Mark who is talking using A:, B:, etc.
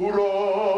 A: Hurrah!